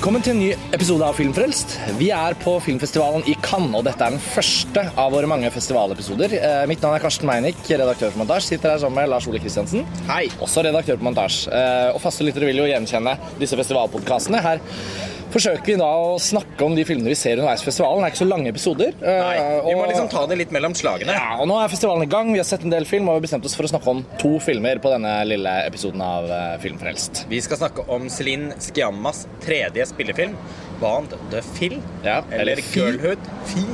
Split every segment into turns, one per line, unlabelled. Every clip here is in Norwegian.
Velkommen til en ny episode av Filmfrelst. Vi er på filmfestivalen i Cannes, og dette er den første av våre mange festivalepisoder. Eh, Mitt navn er Karsten Meinick, redaktør for Montasj. Sitter her sammen med Lars Ole Kristiansen.
Hei.
Også redaktør på Montasj. Eh, Og faste lyttere vil jo gjenkjenne disse festivalpodkastene. Her forsøker vi da å snakke om de filmene vi ser underveis i festivalen. Det er ikke så lange episoder. Eh,
Nei, vi må
og-
liksom ta det litt mellom slagene.
ja, og Nå er festivalen i gang. Vi har sett en del film, og vi har bestemt oss for å snakke om to filmer på denne lille episoden av eh, Filmfrelst.
Vi skal snakke om Celine Skiammas tredje spillefilm, Band the Phil.
Ja,
eller,
eller.
Girlhood. Fi.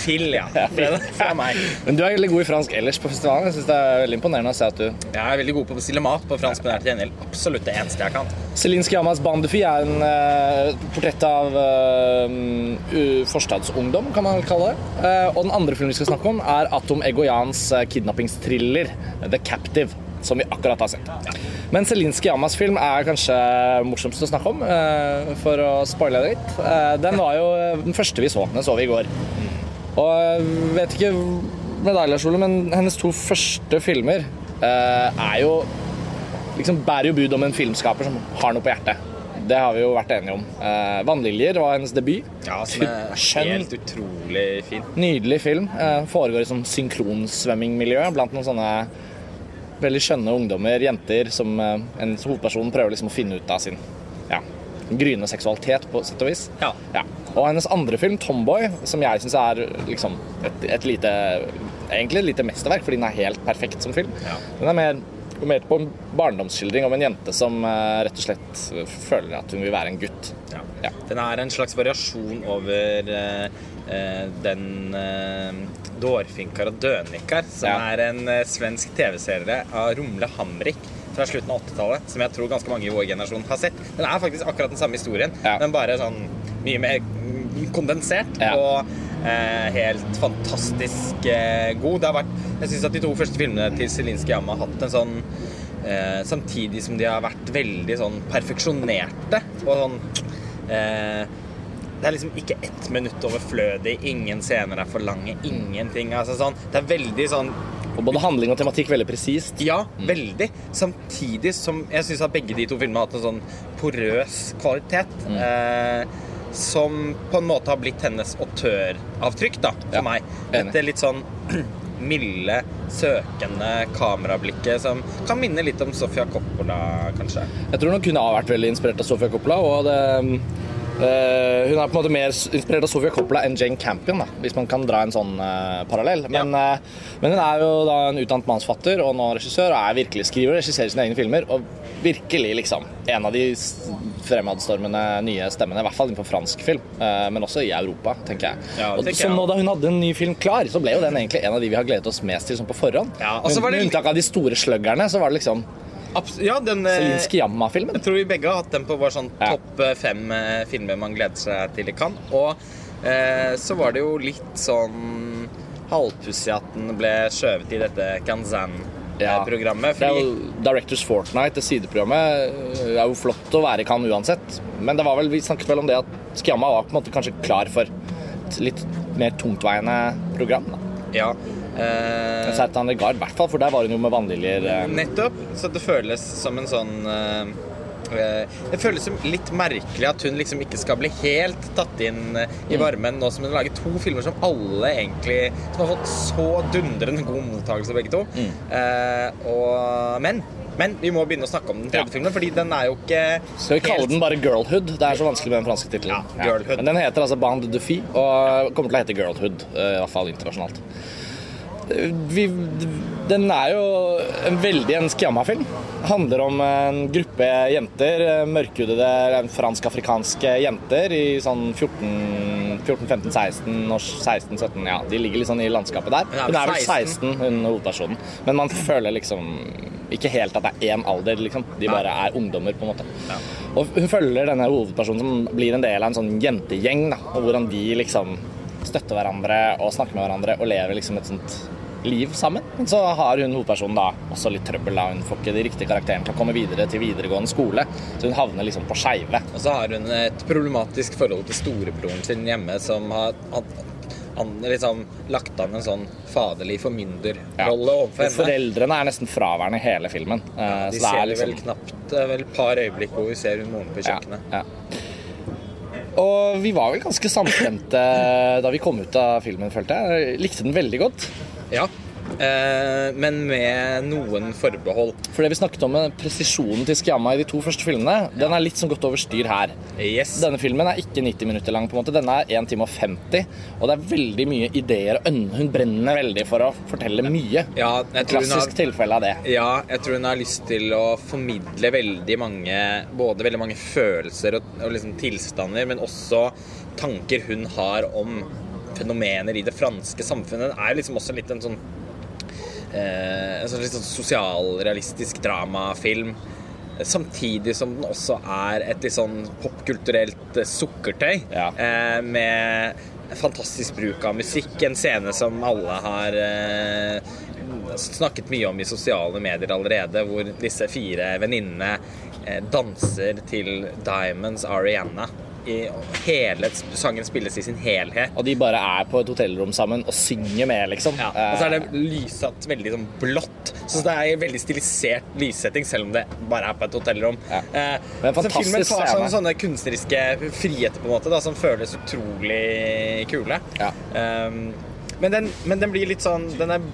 Phil, ja. Fra, fra meg.
Men du er veldig god i fransk ellers på festivalen. Jeg synes Det er veldig imponerende å se at du
Jeg er veldig god på å bestille mat på fransk, men det er til gjengjeld absolutt det eneste jeg kan.
Céline Skiamas Bandefi er en uh, portrett av uh, forstadsungdom, kan man kalle det. Uh, og den andre filmen vi skal snakke om, er Atom Egoyans kidnappingstriller The Captive, som vi akkurat har sett. Men Céline Yamas film er kanskje morsomst å snakke om, eh, for å spoile det litt. Eh, den var jo den første vi så. Den så vi i går. Og jeg vet ikke med deg, Lars Ole, men hennes to første filmer eh, er jo liksom bærer jo bud om en filmskaper som har noe på hjertet. Det har vi jo vært enige om. Eh, 'Vannliljer' var hennes debut.
Ja, som er helt utrolig fin.
Nydelig film. Eh, foregår i sånn synkronsvømmingmiljø blant noen sånne veldig skjønne ungdommer, jenter, som eh, en hovedperson prøver liksom å finne ut av sin ja, gryende seksualitet, på sett og vis.
Ja.
Og hennes andre film, 'Tomboy', som jeg syns er liksom et, et lite Egentlig et lite mesterverk, fordi den er helt perfekt som film.
Ja.
Den er mer, mer på en barndomsskildring om en jente som eh, rett og slett føler at hun vil være en gutt.
Ja.
Ja.
Den er en slags variasjon over eh, eh, den uh, Dårfinkar og Dønikar som
Ja.
er en eh, svensk TV-serie av Rumle Hamrik fra slutten av 80-tallet, som jeg tror ganske mange i vår generasjon har sett. Den er faktisk akkurat den samme historien,
Ja.
men bare sånn mye mer kondensert
Ja.
og eh, helt fantastisk eh, god. Det har vært, jeg syns at de to første filmene til Celine Yama har hatt en sånn eh, Samtidig som de har vært veldig sånn perfeksjonerte og sånn eh, det er liksom ikke ett minutt overflødig, ingen scener er for lange, ingenting. Altså sånn, det er veldig sånn
Og både handling og tematikk veldig presist.
Ja, veldig. Samtidig som jeg syns at begge de to filmene har hatt en sånn porøs kvalitet. Eh, som på en måte har blitt hennes autøravtrykk, da, for
Ja,
meg. Dette litt sånn milde, søkende kamerablikket som kan minne litt om Sofia Coppola, kanskje.
Jeg tror nok hun har vært veldig inspirert av Sofia Coppola. Og det, hun er på en måte mer inspirert av Sofia Coppola enn Jane Campion, da, hvis man kan dra en sånn eh, parallell. Men, eh, men hun er jo da en utdannet mannsfatter og nå regissør, og er virkelig skriver og regisserer sine egne filmer. Og virkelig liksom en av de fremadstormende nye stemmene, i hvert fall innenfor fransk film, eh, men også i Europa, tenker jeg.
Ja, tenker
og så
jeg
nå da hun hadde en ny film klar, så ble jo den egentlig en av de vi har gledet oss mest til sånn på forhånd.
Ja, og så
Men
var det
med unntak av de store sluggerne, så var det liksom
ja, den eh,
Celine Sciamma-filmen.
Jeg tror vi begge har hatt den på vår sånn
Ja.
topp eh, fem eh, filmer man gleder seg til i Cannes. Og eh, så var det jo litt sånn halvpussig at den ble skjøvet i dette Kanzan-programmet.
Det er jo Directors Fortnight, det sideprogrammet. Det er jo flott å være i Cannes uansett. Men det var vel, vi snakket vel om det at Skiamma var på en måte kanskje klar for et litt mer tungtveiende program. da.
Ja. Eh,
Men Gard, i hvert fall, for der var hun jo med vannliljer. eh,
Nettopp. Så det føles som en sånn eh, eh, Det føles som litt merkelig at hun liksom ikke skal bli helt tatt inn eh, i
Mm.
varmen nå som hun lager to filmer som alle egentlig Som har fått så dundrende god mottakelse, begge to.
Mm.
Eh, og, men men vi må begynne å snakke om den tredje
Ja.
filmen, fordi den er jo ikke
Skal vi kalle den bare Girlhood? Det er så vanskelig med den franske tittelen.
Ja, ja.
Men den heter altså Band de Fille, og kommer til å hete Girlhood, eh, i hvert fall internasjonalt. Eh, Vi, den er jo en veldig en Skiamma-film. Handler om en gruppe jenter, eh, mørkhudede eh, fransk-afrikanske jenter i sånn 14, 14 15, 16 og 16, 17 Ja, de ligger litt sånn i landskapet der.
Hun er
vel
16,
16, hun hovedpersonen. Men man føler liksom ikke helt at det er én alder, liksom. De bare er ungdommer, på en måte.
Ja.
Og hun følger denne hovedpersonen som blir en del av en sånn jentegjeng, da. Og hvordan de liksom støtter hverandre og snakker med hverandre og lever liksom et sånt liv sammen. Men så har hun hovedpersonen da også litt trøbbel. da. Hun får ikke de riktige karakterene til å komme videre til videregående skole. Så hun havner liksom på skeive.
Og så har hun et problematisk forhold til storebroren sin hjemme, som har han, liksom, lagt an en sånn faderlig
Ja.
formynderrolle overfor henne.
Foreldrene er nesten fraværende i hele filmen. Ja,
De
så det
ser
er
vi vel
liksom
knapt vel et par øyeblikk hvor vi ser hun moren på kjøkkenet.
ja. Og vi var vel ganske samstemte da vi kom ut av filmen, følte. Jeg Likte den veldig godt.
Ja. Eh, men med noen forbehold.
For det vi snakket om med presisjonen til Skiamma i de to første filmene, den er litt sånn gått over styr her.
Yes.
Denne filmen er ikke 90 minutter lang. på en måte. Denne er 1 time og 50. Og det er veldig mye ideer. og ønne. Hun brenner veldig for å fortelle mye.
Ja, jeg tror hun har
Klassisk tilfelle av det.
Ja, jeg tror hun har lyst til å formidle veldig mange Både veldig mange følelser og, og liksom tilstander, men også tanker hun har om fenomener i det franske samfunnet. Det er liksom også litt en sånn eh, En sånn litt sånn sosialrealistisk dramafilm. Samtidig som den også er et litt sånn popkulturelt eh, sukkertøy.
Ja.
Eh, med fantastisk bruk av musikk. En scene som alle har eh, snakket mye om i sosiale medier allerede, hvor disse fire venninnene eh, danser til Diamonds Ariana. I, hele sangen spilles i sin helhet.
Og de bare er på et hotellrom sammen og synger med, liksom.
Ja, og så er det lyssatt veldig sånn blått. Så det er en veldig stilisert lyssetting, selv om det bare er på et hotellrom.
Ja.
Eh,
Men
så filmen tar sånne, sånne kunstneriske friheter på en måte da, som føles utrolig kule.
Ja.
Um, men, den, men den blir litt sånn Den er,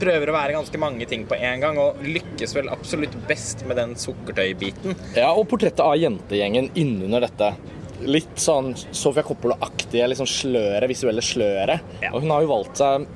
prøver å være ganske mange ting på en gang, og lykkes vel absolutt best med den sukkertøybiten.
Ja, og portrettet av jentegjengen innunder dette. Litt sånn Sofia Coppola-aktige liksom sløret, visuelle sløret.
Ja.
Og hun har jo valgt seg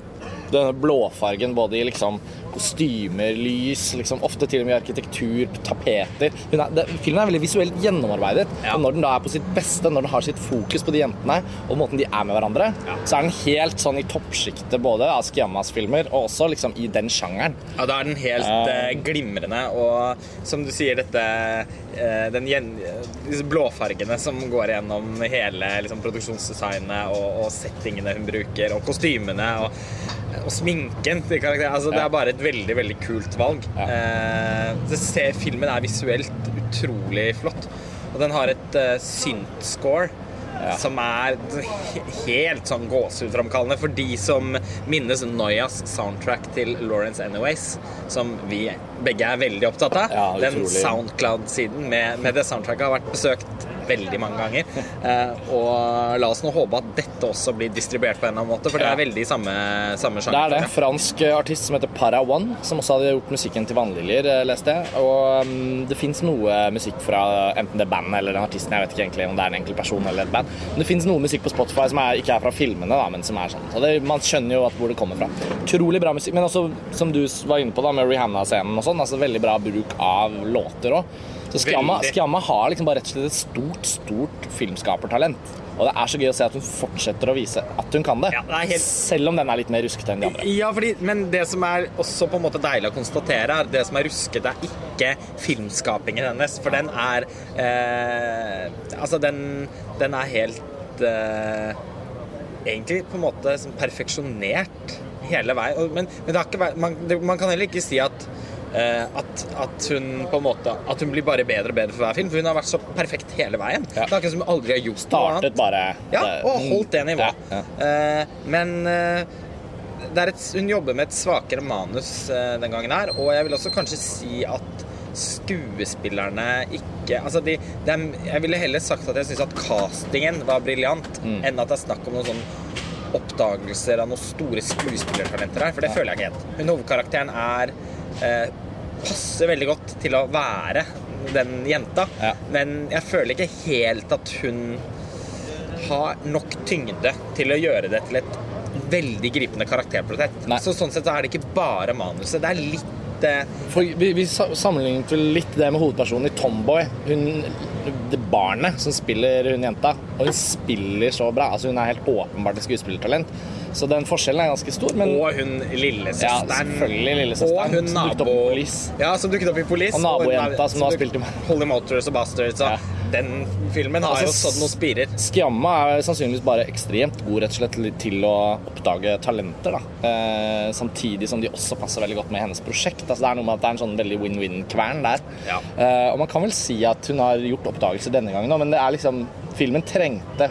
denne blåfargen både i liksom kostymer, lys, liksom ofte til og med arkitektur, tapeter. Er, det, filmen er veldig visuelt gjennomarbeidet.
Ja.
Og når den da er på sitt beste, når den har sitt fokus på de jentene og måten de er med hverandre,
Ja.
så er den helt sånn i toppsjiktet både av Skiammas filmer og også liksom i den sjangeren.
Ja, da er den helt uh, glimrende, og som du sier, dette eh, den gjen, Disse blåfargene som går gjennom hele liksom, produksjonsdesignet og, og settingene hun bruker, og kostymene og, og sminken til karakteren. Altså, Det er bare et veldig, veldig kult valg.
Ja.
Eh, ser, filmen er visuelt utrolig flott, og den har et uh, synth-score. Som er helt sånn gåsehudframkallende for de som minnes Noyas soundtrack til Lawrence Anyways, som vi begge er veldig opptatt av.
Ja,
Den. Soundcloud-siden med, med det soundtracket har vært besøkt veldig mange ganger. Eh, og la oss nå håpe at dette også blir distribuert på en eller annen måte, for det er veldig samme, samme, sjanger.
Det er det. Fransk eh, artist som heter Para One, som også hadde gjort musikken til Vannliljer, eh, leste jeg. Og um, det fins noe musikk fra enten det bandet eller den artisten, jeg vet ikke egentlig om det er en enkel person eller et band. Men det fins noe musikk på Spotify som er, ikke er fra filmene, da, men som er sånn. Så det, man skjønner jo hvor det kommer fra. Utrolig bra musikk. Men også, som du var inne på da, med Rihanna-scenen og sånn, altså veldig bra bruk av låter òg. Så Skiamma,
Veldig.
Skiamma har liksom bare rett og slett et stort, stort filmskapertalent. Og det er så gøy å se at hun fortsetter å vise at hun kan det.
Ja, det helt-
Selv om den er litt mer ruskete enn de andre.
Ja, fordi, men det som er også på en måte deilig å konstatere, er det som er rusket, er ikke filmskapingen hennes. For den er eh, Altså, den, den er helt eh, Egentlig på en måte perfeksjonert hele veien. Men, men det har ikke vært, man, man kan heller ikke si at at, at hun på en måte At hun blir bare bedre og bedre for hver film. For hun har vært så perfekt hele veien.
Ja.
Det er akkurat som hun aldri har gjort noe annet.
Startet bare
Ja, og holdt det nivået.
Ja,
Eh, men eh, det er et, hun jobber med et svakere manus eh, den gangen her, og jeg vil også kanskje si at skuespillerne ikke Altså, de, er, jeg ville heller sagt at jeg syns at castingen var briljant,
Mm.
enn at det er snakk om noen sånn oppdagelser av noen store skuespillertalenter her, for det føler jeg ikke helt. Hun hovedkarakteren er eh, passer veldig godt til å være den jenta,
Ja.
men jeg føler ikke helt at hun har nok tyngde til å gjøre det til et veldig gripende karakterportrett. Så sånn sett så er det ikke bare manuset. Det er litt eh,
For vi, vi sammenlignet vel litt det med hovedpersonen i Tomboy. Hun, det barnet som spiller hun jenta. Og hun spiller så bra. Altså Hun er helt åpenbart et skuespillertalent. Så den forskjellen er ganske stor. Men
Og hun lillesøsteren.
Ja, selvfølgelig lillesøsteren,
Og hun
som
nabo... Ja, som dukket opp i Police.
Og nabojenta som nå har spilt i-
Holy Motors og Bastards. Så
Ja.
den filmen har
Altså,
jo sådd noen spirer.
Skiamma er sannsynligvis bare ekstremt god rett og slett til- til å oppdage talenter. da. Eh, samtidig som de også passer veldig godt med hennes prosjekt. Altså, det er noe med at det er en sånn veldig win-win-kvern der.
Ja.
Eh, og man kan vel si at hun har gjort oppdagelser denne gangen òg, men det er liksom Filmen trengte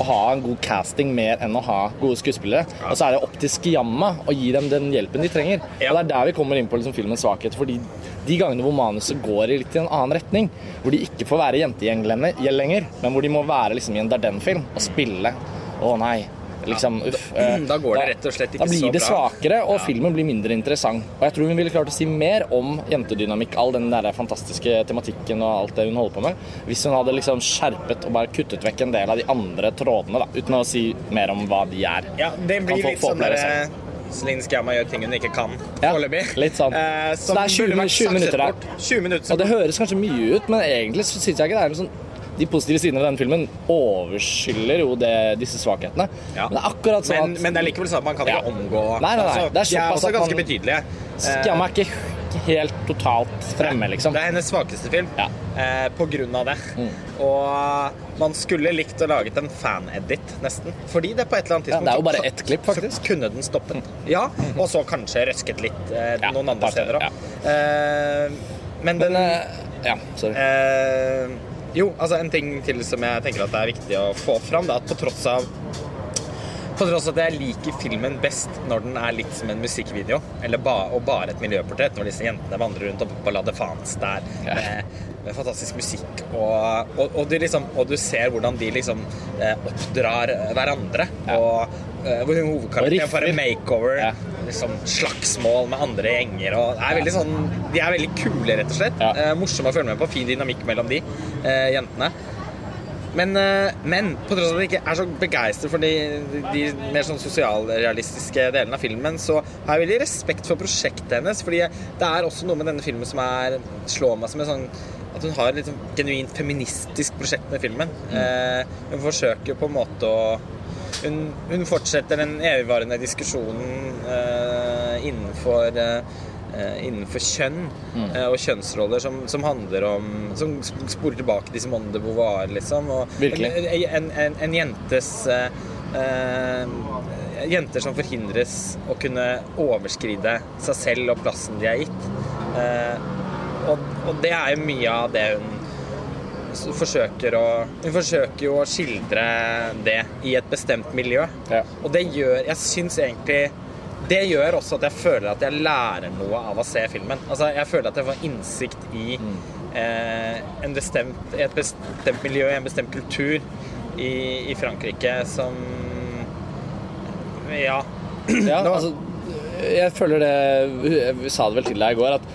å ha en god casting mer enn å ha gode skuespillere. Og så er det opp til Skiamma å gi dem den hjelpen de trenger.
Ja.
Og det er der vi kommer inn på liksom filmens svakhet. fordi de gangene hvor manuset går i litt i en annen retning, hvor de ikke får være jentegjeng lenger, men hvor de må være liksom i en Darden-film og spille Å nei. Liksom, uff. Da,
Da går det rett og slett ikke så bra.
da blir det svakere, og filmen blir mindre interessant. Og jeg tror hun ville klart å si mer om jentedynamikk, all den der fantastiske tematikken og alt det hun holder på med, hvis hun hadde liksom skjerpet og bare kuttet vekk en del av de andre trådene, da, uten å si mer om hva de er.
Ja, det blir litt
få
sånn
der
derre Celine Sciamma gjør ting hun ikke kan
Ja, litt sånn.
Eh,
Så det er 20 20 minutter der.
20 minutter
Og det høres kanskje mye ut, men egentlig så syns jeg ikke det er noe sånn de positive sidene ved denne filmen overskylder jo det, disse svakhetene.
Ja.
Men det er akkurat sånn
men,
at
men det er likevel sånn at man kan
Ja.
ikke omgå
Nei, nei, nei.
Altså,
Det er
De er også ganske
man-
betydelige.
Skiamma er ikke helt totalt fremme, liksom.
Det er hennes svakeste film
Ja. Mm.
eh, på grunn av det. Og man skulle likt å laget en fan-edit, nesten. Fordi det på et eller annet
Ja,
tidspunkt
det er jo bare ett klipp, faktisk.
Så kunne den stoppet. Ja, og så kanskje røsket litt eh,
Ja,
noen andre steder òg.
ja.
Eh, men den
eh, Ja, sorry.
Jo, altså en ting til som jeg tenker at det er viktig å få fram, det er at på tross av på tross av at jeg liker filmen best når den er litt som en musikkvideo, eller ba, og bare et miljøportrett, når disse jentene vandrer rundt oppe på La Defance der med, med fantastisk musikk, og, og, og, liksom, og du ser hvordan de liksom eh, oppdrar hverandre, og hvor
hun
hovedkarakteren får en makeover,
Ja.
liksom slagsmål med andre gjenger, og det er veldig sånn, de er veldig kule, rett og slett.
Ja.
Eh, morsomme å følge med på, fin dynamikk mellom de eh, jentene. Men, eh, men på tross av at jeg ikke er så begeistret for de, de mer sånn sosialrealistiske delene av filmen, så har jeg veldig respekt for prosjektet hennes. Fordi det er også noe med denne filmen som er, slår meg som en sånn at hun har et sånn genuint feministisk prosjekt med filmen. Eh, hun forsøker på en måte å hun, hun fortsetter den evigvarende diskusjonen eh, innenfor eh, innenfor kjønn eh, og kjønnsroller som, som handler om Som spoler tilbake til Simone de Beauvoir, liksom. En, en, en jentes eh, eh, Jenter som forhindres å kunne overskride seg selv og plassen de er gitt. Eh, og, og det er jo mye av det hun forsøker å Hun forsøker jo å skildre det i et bestemt miljø.
Ja.
Og det gjør Jeg syns egentlig Det gjør også at jeg føler at jeg lærer noe av å se filmen. Altså Jeg føler at jeg får innsikt i eh, en bestemt, et bestemt miljø, en bestemt kultur i, i Frankrike som Ja.
Ja, altså, jeg føler det Jeg sa det vel til deg i går, at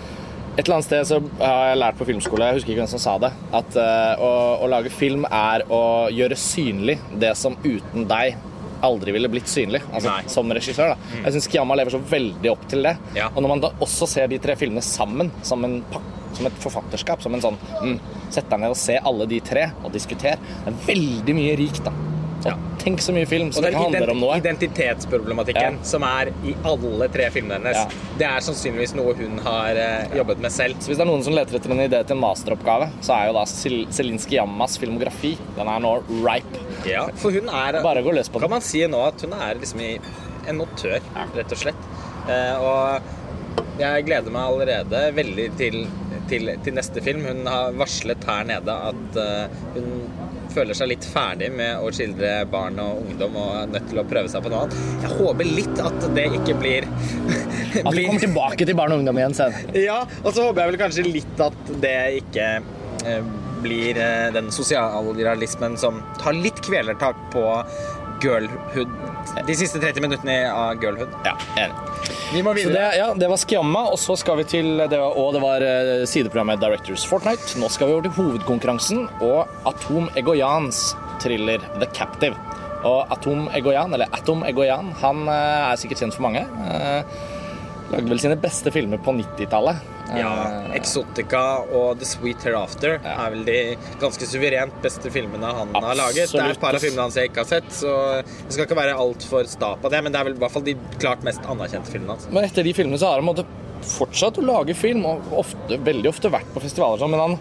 et eller annet sted så har jeg lært på filmskole, jeg husker ikke hvem som sa det, at uh, å, å lage film er å gjøre synlig det som uten deg aldri ville blitt synlig. Altså som regissør, da. Jeg syns Kiyama lever så veldig opp til det.
Ja.
Og når man da også ser de tre filmene sammen, som, en som et forfatterskap, som en sånn mm, Sett deg ned og se alle de tre, og diskuter. Det er veldig mye rikt, da. Og tenk så mye film som
det
ikke handler om noe.
identitetsproblematikken som er i alle tre filmene hennes, det er sannsynligvis noe hun har eh, jobbet med selv.
Så hvis det er noen som leter etter en idé til en masteroppgave, så er jo da Zelinskyj Jammas filmografi Den er nå ripe.
Ja, for hun er
Bare gå løs på
Kan man si nå at hun er liksom en notør, rett og slett. Eh, og jeg gleder meg allerede veldig til, til, til neste film. Hun har varslet her nede at eh, hun føler seg litt ferdig med å skildre barn og ungdom og er nødt til å prøve seg på noe annet. Jeg håper litt at det ikke blir,
At vi kommer tilbake til barn og ungdom igjen senere.
Ja, og så håper jeg vel kanskje litt at det ikke eh, blir eh, den sosialrealismen som tar litt kvelertak på girlhood. De siste 30 minuttene av girlhood.
Ja, enig.
Vi må
Så det,
videre.
ja, det var Skjamma, og så skal vi til det var, Og det var eh, sideprogrammet Directors Fortnite. Nå skal vi over til hovedkonkurransen og Atom Egoyans thriller The Captive. Og Atom Egoyan, eller Atom Egoyan, han eh, er sikkert kjent for mange. Lagde vel sine beste filmer på 90-tallet.
Ja, Exotica og The Sweet Hereafter
Ja.
er vel de ganske suverent beste filmene han har laget. Det er et par av filmene hans jeg ikke har sett, så jeg skal ikke være altfor sta på det, men det er vel i hvert fall de klart mest anerkjente filmene hans.
Men etter de filmene så har han en fortsatt å lage film, og ofte, veldig ofte vært på festivaler sånn, men han,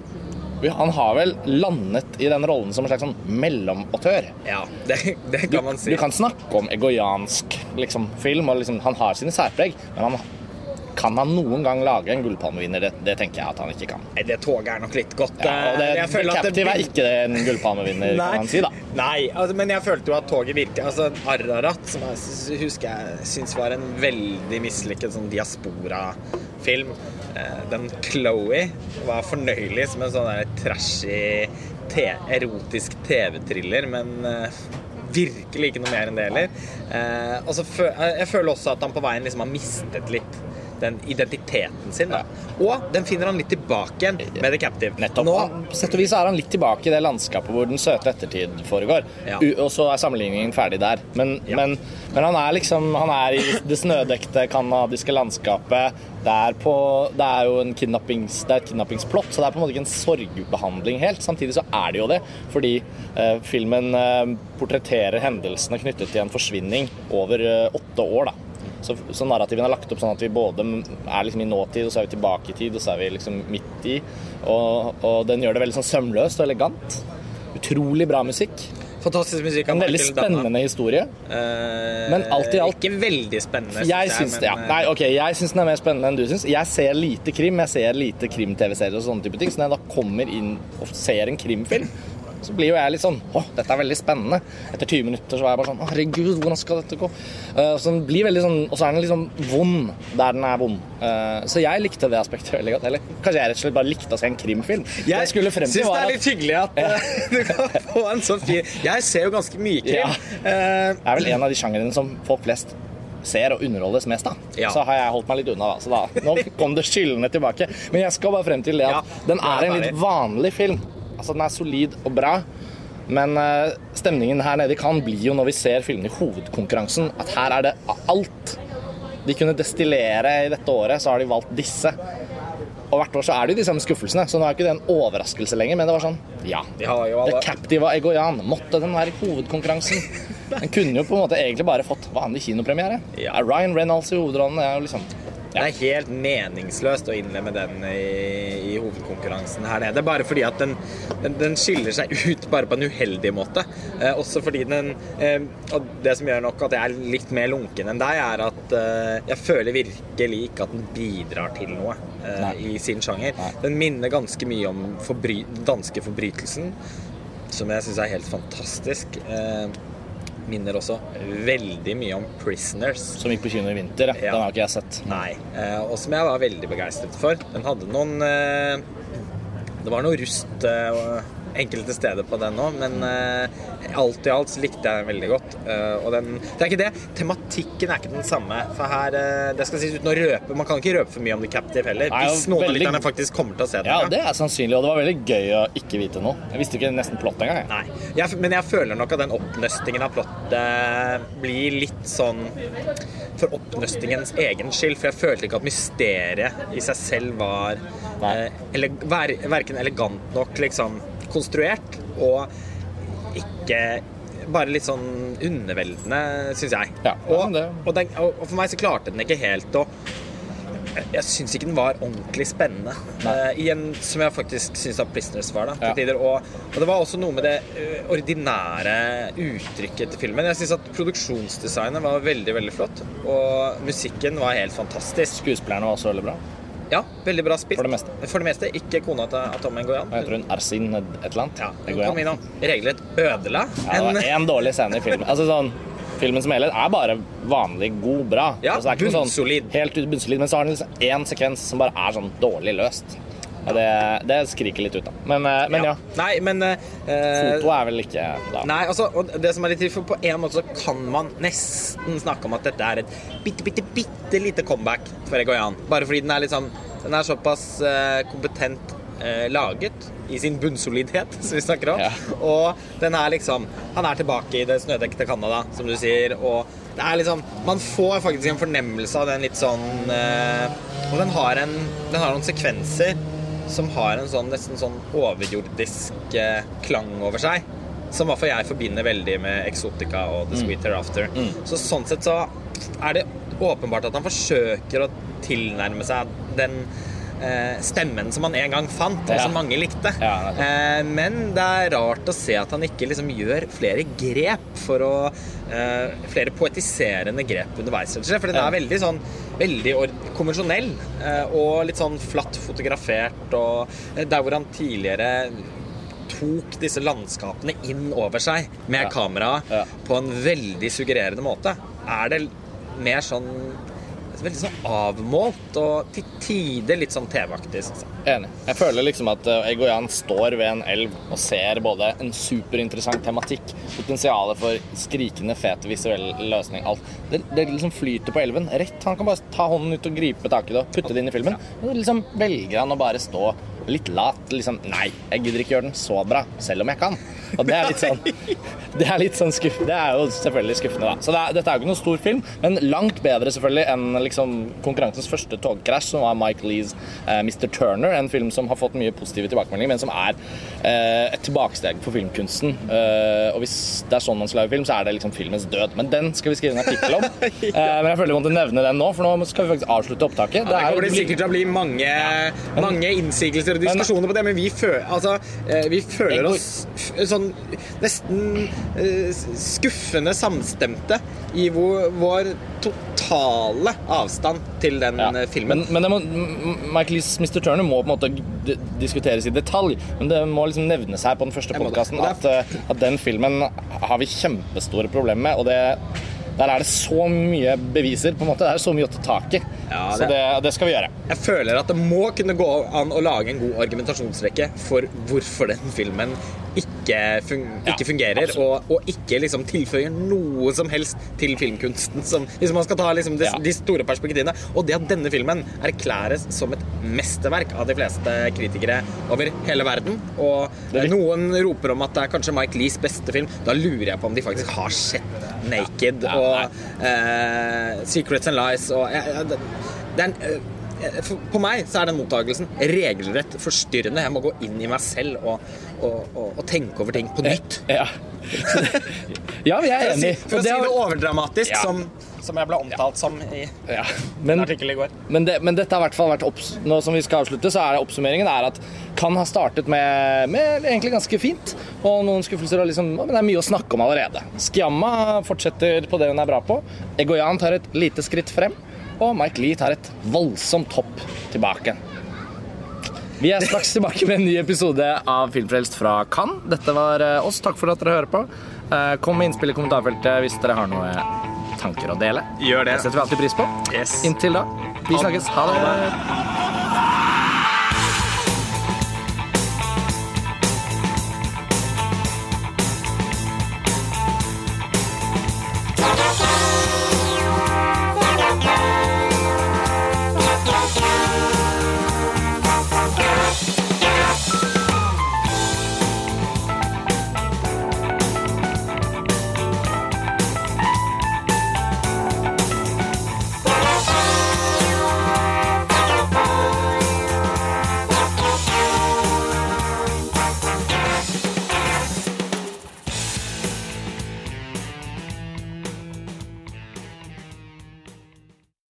han har vel landet i den rollen som en slags sånn mellomautør.
Ja, det, det kan man si.
du kan snakke om egoiansk liksom, film, og liksom, han har sine særpreg, men han kan han noen gang lage en gullpalmevinner? Det, det tenker jeg at han ikke kan.
Nei, det toget er nok litt godt.
Ja, og det,
Eh, jeg føler at det
er ikke en gullpalmevinner, kan man si, da.
Nei, altså, men jeg følte jo at toget virka Altså, Ararat, som jeg husker jeg syns var en veldig mislykket sånn diaspora-film. Eh, Den Chloé var fornøyelig som en sånn trashy, te erotisk TV-thriller, men eh, virkelig ikke noe mer enn det heller. Eh, og så fø jeg føler også at han på veien liksom har mistet litt den identiteten sin. Da. Og den finner han litt tilbake igjen med The Captive.
Nettopp.
Nå,
På sett og vis er han litt tilbake i det landskapet hvor den søte ettertid foregår.
Ja.
U og så er sammenligningen ferdig der. Men,
Ja.
men, men han er liksom Han er i det snødekte canadiske landskapet. Det er, på, det er jo en kidnappings, det er et kidnappingsplott, så det er på en måte ikke en sorgbehandling helt. Samtidig så er det jo det, fordi eh, filmen eh, portretterer hendelsene knyttet til en forsvinning over eh, åtte år. da. Så, så narrativene er lagt opp sånn at vi både er liksom i nåtid, og så er vi tilbake i tid, og så er vi liksom midt i. Og, og den gjør det veldig sånn sømløst og elegant. Utrolig bra musikk.
fantastisk musikk av
En veldig
spennende
spennende historie.
Eh,
Men alt i alt-
Ikke veldig spennende,
Jeg syns,
men,
ja,
eh,
nei, ok, jeg syns den er mer spennende enn du syns. Jeg ser lite krim. Jeg ser lite krim-TV-serier og sånne type ting. Så når jeg da kommer inn og ser en krimfilm, så blir jo jeg litt sånn Å, dette er veldig spennende. Etter 20 minutter så er jeg bare sånn Å, herregud, hvordan skal dette gå? Uh, så den blir veldig sånn Og så er den sånn vond der den er vond. Uh, så jeg likte det aspektet veldig godt. Eller kanskje jeg rett og slett bare likte å se en krimfilm. Jeg, jeg skulle frem til
syns det er litt hyggelig at eh, du kan få en sånn fin Jeg ser jo ganske mye krim.
Ja. Det er vel en av de sjangrene som folk flest ser og underholdes mest da.
Ja.
Så har jeg holdt meg litt unna, da. Så da, nå kom det skyldende tilbake. Men jeg skal bare frem til det at
Ja,
den
er
er en litt vanlig film. Altså Den er solid og bra. Men eh, stemningen her nede i Cannes blir jo når vi ser filmene i hovedkonkurransen, at her er det alt. De kunne destillere i dette året, så har de valgt disse. Og hvert år så er det jo de samme skuffelsene, så nå er ikke det en overraskelse lenger. Men det var sånn, ja.
ja har
The Captive av Egoyan. Måtte den være i hovedkonkurransen? Den kunne jo på en måte egentlig bare fått vanlig kinopremiere.
Ja.
Ryan Reynolds i hovedrollen det er jo liksom
Det er helt meningsløst å innlemme den i, i hovedkonkurransen her nede. Bare fordi at den, den, den skiller seg ut bare på en uheldig måte. Eh, også fordi den eh, Og det som gjør nok at jeg er litt mer lunken enn deg, er at eh, jeg føler virkelig ikke at den bidrar til noe eh, i sin sjanger.
Nei.
Den minner ganske mye om forbry danske forbrytelsen, som jeg syns er helt fantastisk. Eh, minner også veldig mye om 'Prisoners'.
Som gikk på kino i vinter. Ja. Den har ikke jeg sett.
Nei, eh, og som jeg var veldig begeistret for. Den hadde noen eh, Det var noe rust eh, enkelte steder på den òg, men uh, alt i alt så likte jeg den veldig godt. Uh, og den Det er ikke det. Tematikken er ikke den samme. For her uh, Det skal sies uten å røpe Man kan ikke røpe for mye om The Captive heller.
Nei,
Hvis noen av
veldig-
lytterne faktisk kommer til å se den.
Ja,
ja.
det er sannsynlig, og det var veldig gøy å ikke vite noe. Jeg visste ikke nesten plott engang.
Nei. Jeg, men jeg føler nok at den oppnøstingen av plottet blir litt sånn for oppnøstingens egen skyld. For jeg følte ikke at mysteriet i seg selv var
Nei.
eller ver verken elegant nok liksom konstruert og ikke bare litt sånn underveldende, syns jeg.
Ja,
og, og, den, og, for meg så klarte den ikke helt å jeg, syns ikke den var ordentlig spennende. Uh, igjen, som jeg faktisk syns at 'Prisoners' var. da,
Ja.
tider. Og, og det var også noe med det uh, ordinære uttrykket til filmen. Jeg syns at produksjonsdesignet var veldig veldig flott. Og musikken var helt fantastisk.
Skuespillerne var også veldig bra.
Ja, veldig bra spilt.
For det meste.
For det meste. Ikke kona til Atom Ngoyan.
Jeg tror hun? Ersin et et eller annet?
Ja, hun kom inn og regelrett ødela
Ja, det var
en
én dårlig scene i filmen. Altså sånn, Filmen som helhet er bare vanlig god, bra.
Ja,
altså, er noe
bunnsolid.
Sånn, helt bunnsolid. Men så har den liksom én sekvens som bare er sånn dårlig løst. Og det, det skriker litt ut, da. Men, eh, men ja.
Nei, men uh,
Foto er vel ikke da.
Nei, altså, og det som er litt for på en måte så kan man nesten snakke om at dette er et bitte, bitte, bitte lite comeback for Egoyan. Bare fordi den er litt sånn Den er såpass uh, kompetent uh, laget i sin bunnsolidhet, som vi snakker om.
Ja.
Og den er liksom Han er tilbake i det snødekte Canada, som du sier, og det er liksom Man får faktisk en fornemmelse av den litt sånn Og den har en Den har noen sekvenser som har en sånn nesten sånn overjordisk eh, klang over seg. Som i hvert fall jeg forbinder veldig med Exotica og The Sweet Hereafter. Så sånn sett så er det åpenbart at han forsøker å tilnærme seg den stemmen som han en gang fant, og som mange likte. Eh, men det er rart å se at han ikke liksom gjør flere grep for å eh, Flere poetiserende grep underveis. For den er veldig sånn Veldig konvensjonell eh, og litt sånn flatt fotografert. Og eh, der hvor han tidligere tok disse landskapene inn over seg med
Ja.
kameraet
Ja.
på en veldig suggererende måte, er det mer sånn Veldig sånn avmålt og til tider litt sånn TV-aktig.
Enig. Jeg føler liksom at uh, Egoyan står ved en elv og ser både en superinteressant tematikk, potensialet for skrikende fet visuell løsning, alt. Det, det liksom flyter på elven rett. Han kan bare ta hånden ut og gripe tak i det og putte det inn i filmen. Og liksom velger han å bare stå litt lat. Liksom Nei, jeg gidder ikke gjøre den så bra, selv om jeg kan. Og det er litt sånn Det er litt sånn skuff, Det er jo selvfølgelig skuffende, da. Så det er, dette er jo ikke noen stor film, men langt bedre selvfølgelig enn liksom konkurransens første togkrasj, som var Mike Lees eh, Mr. Turner, en film som har fått mye positive tilbakemeldinger, men som er eh, et tilbakesteg for filmkunsten. Eh, og hvis det er sånn man skal lage film, så er det liksom filmens død. Men den skal vi skrive en artikkel om. eh, men jeg føler vi måtte nevne den nå, for nå skal vi faktisk avslutte opptaket.
Det
er jo-
kommer det sikkert til å bli mange, mange innsigelser og diskusjoner på det, men vi, føler, altså, eh, vi føler oss sånn nesten eh, skuffende samstemte i vår, vår totale avstand til den
Ja.
eh, filmen.
Men, men må, M- Lees Mr. Turner må på en måte diskuteres i detalj. Men det må liksom nevnes her på den første podkasten at, eh, at den filmen har vi kjempestore problemer med. Og det, der er det så mye beviser. på en måte. Det er så mye å ta tak i.
Ja,
Så
det-
det, det skal vi gjøre.
Jeg føler at det må kunne gå an å lage en god argumentasjonsrekke for hvorfor den filmen ikke, fun
Ja,
ikke fungerer, og, og ikke liksom tilføyer noe som helst til filmkunsten. Som, hvis man skal ta liksom de,
Ja.
de store perspektivene. Og det at denne filmen erklæres som et mesterverk av de fleste kritikere over hele verden. Og noen roper om at det er kanskje Mike Lees beste film. Da lurer jeg på om de faktisk har sett Naked
Ja,
og uh, Secrets and Lies og ja, det, det er en, for, på meg så er den mottagelsen regelrett forstyrrende. Jeg må gå inn i meg selv og, og, og, og tenke over ting på nytt.
Ja, ja vi er enig.
For å si
det
overdramatisk,
Ja.
som, som jeg ble omtalt som i
ja. Men,
artikkel i går.
men, det, men dette har hvert fall vært opps Nå som vi skal avslutte, så er oppsummeringen er at kan ha startet med, med egentlig ganske fint. Og noen skuffelser og liksom Men det er mye å snakke om allerede. Skiamma fortsetter på det hun er bra på. Egoyan tar et lite skritt frem. Og Mike Lee tar et voldsomt hopp tilbake. Vi er straks tilbake med en ny episode av Filmfrelst fra Cannes. Dette var eh, oss. Takk for at dere hører på. Eh, Kom med innspill i kommentarfeltet hvis dere har noe tanker å dele.
Gjør det.
Det setter vi alltid pris på.
Yes.
Inntil da. Vi snakkes. Ha det.